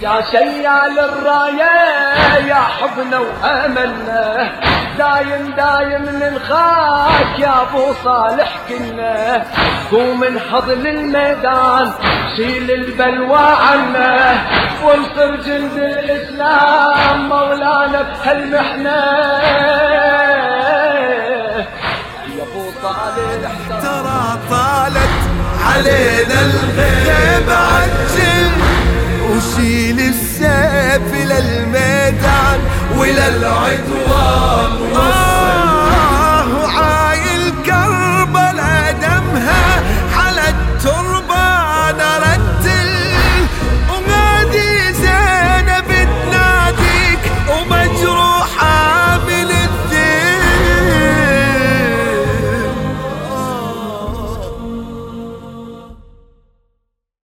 يا شيال الراية يا حبنا واملنا دايم دايم نلخاك يا أبو صالح كنا. قوم انحض للميدان شيل البلوى عنا. وانصر جند الإسلام مولانا بهالمحنة. يا أبو صالح. ترى طالت علينا الغيب السيف للميدان وللعدوان